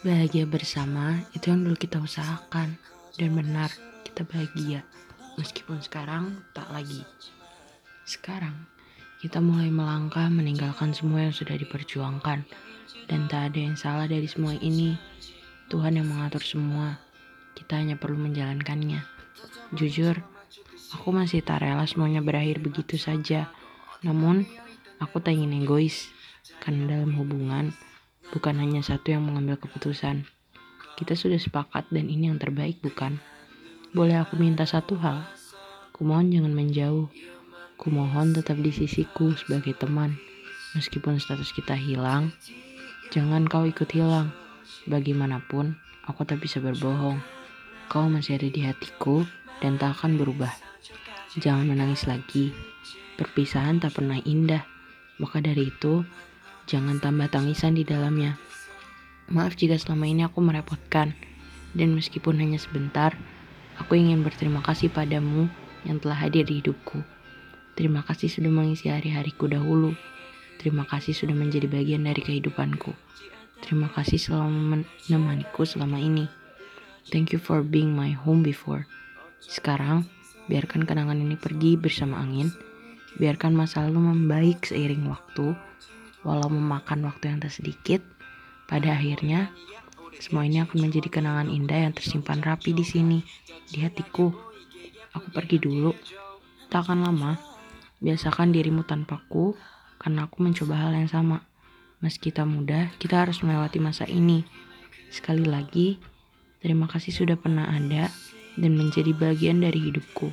Bahagia bersama itu yang dulu kita usahakan dan benar kita bahagia meskipun sekarang tak lagi. Sekarang kita mulai melangkah meninggalkan semua yang sudah diperjuangkan dan tak ada yang salah dari semua ini. Tuhan yang mengatur semua. Kita hanya perlu menjalankannya. Jujur, aku masih tak rela semuanya berakhir begitu saja. Namun, aku tak ingin egois karena dalam hubungan bukan hanya satu yang mengambil keputusan. Kita sudah sepakat dan ini yang terbaik bukan? Boleh aku minta satu hal? Kumohon jangan menjauh. Kumohon tetap di sisiku sebagai teman. Meskipun status kita hilang, jangan kau ikut hilang. Bagaimanapun, aku tak bisa berbohong. Kau masih ada di hatiku dan tak akan berubah. Jangan menangis lagi. Perpisahan tak pernah indah. Maka dari itu, Jangan tambah tangisan di dalamnya. Maaf jika selama ini aku merepotkan. Dan meskipun hanya sebentar, aku ingin berterima kasih padamu yang telah hadir di hidupku. Terima kasih sudah mengisi hari-hariku dahulu. Terima kasih sudah menjadi bagian dari kehidupanku. Terima kasih selalu menemaniku selama ini. Thank you for being my home before. Sekarang, biarkan kenangan ini pergi bersama angin. Biarkan masa lalu membaik seiring waktu Walau memakan waktu yang tak sedikit, pada akhirnya semua ini akan menjadi kenangan indah yang tersimpan rapi di sini, di hatiku. Aku pergi dulu, tak akan lama. Biasakan dirimu tanpaku, karena aku mencoba hal yang sama. Meski kita muda, kita harus melewati masa ini. Sekali lagi, terima kasih sudah pernah ada dan menjadi bagian dari hidupku.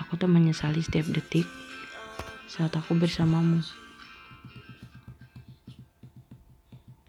Aku tak menyesali setiap detik saat aku bersamamu.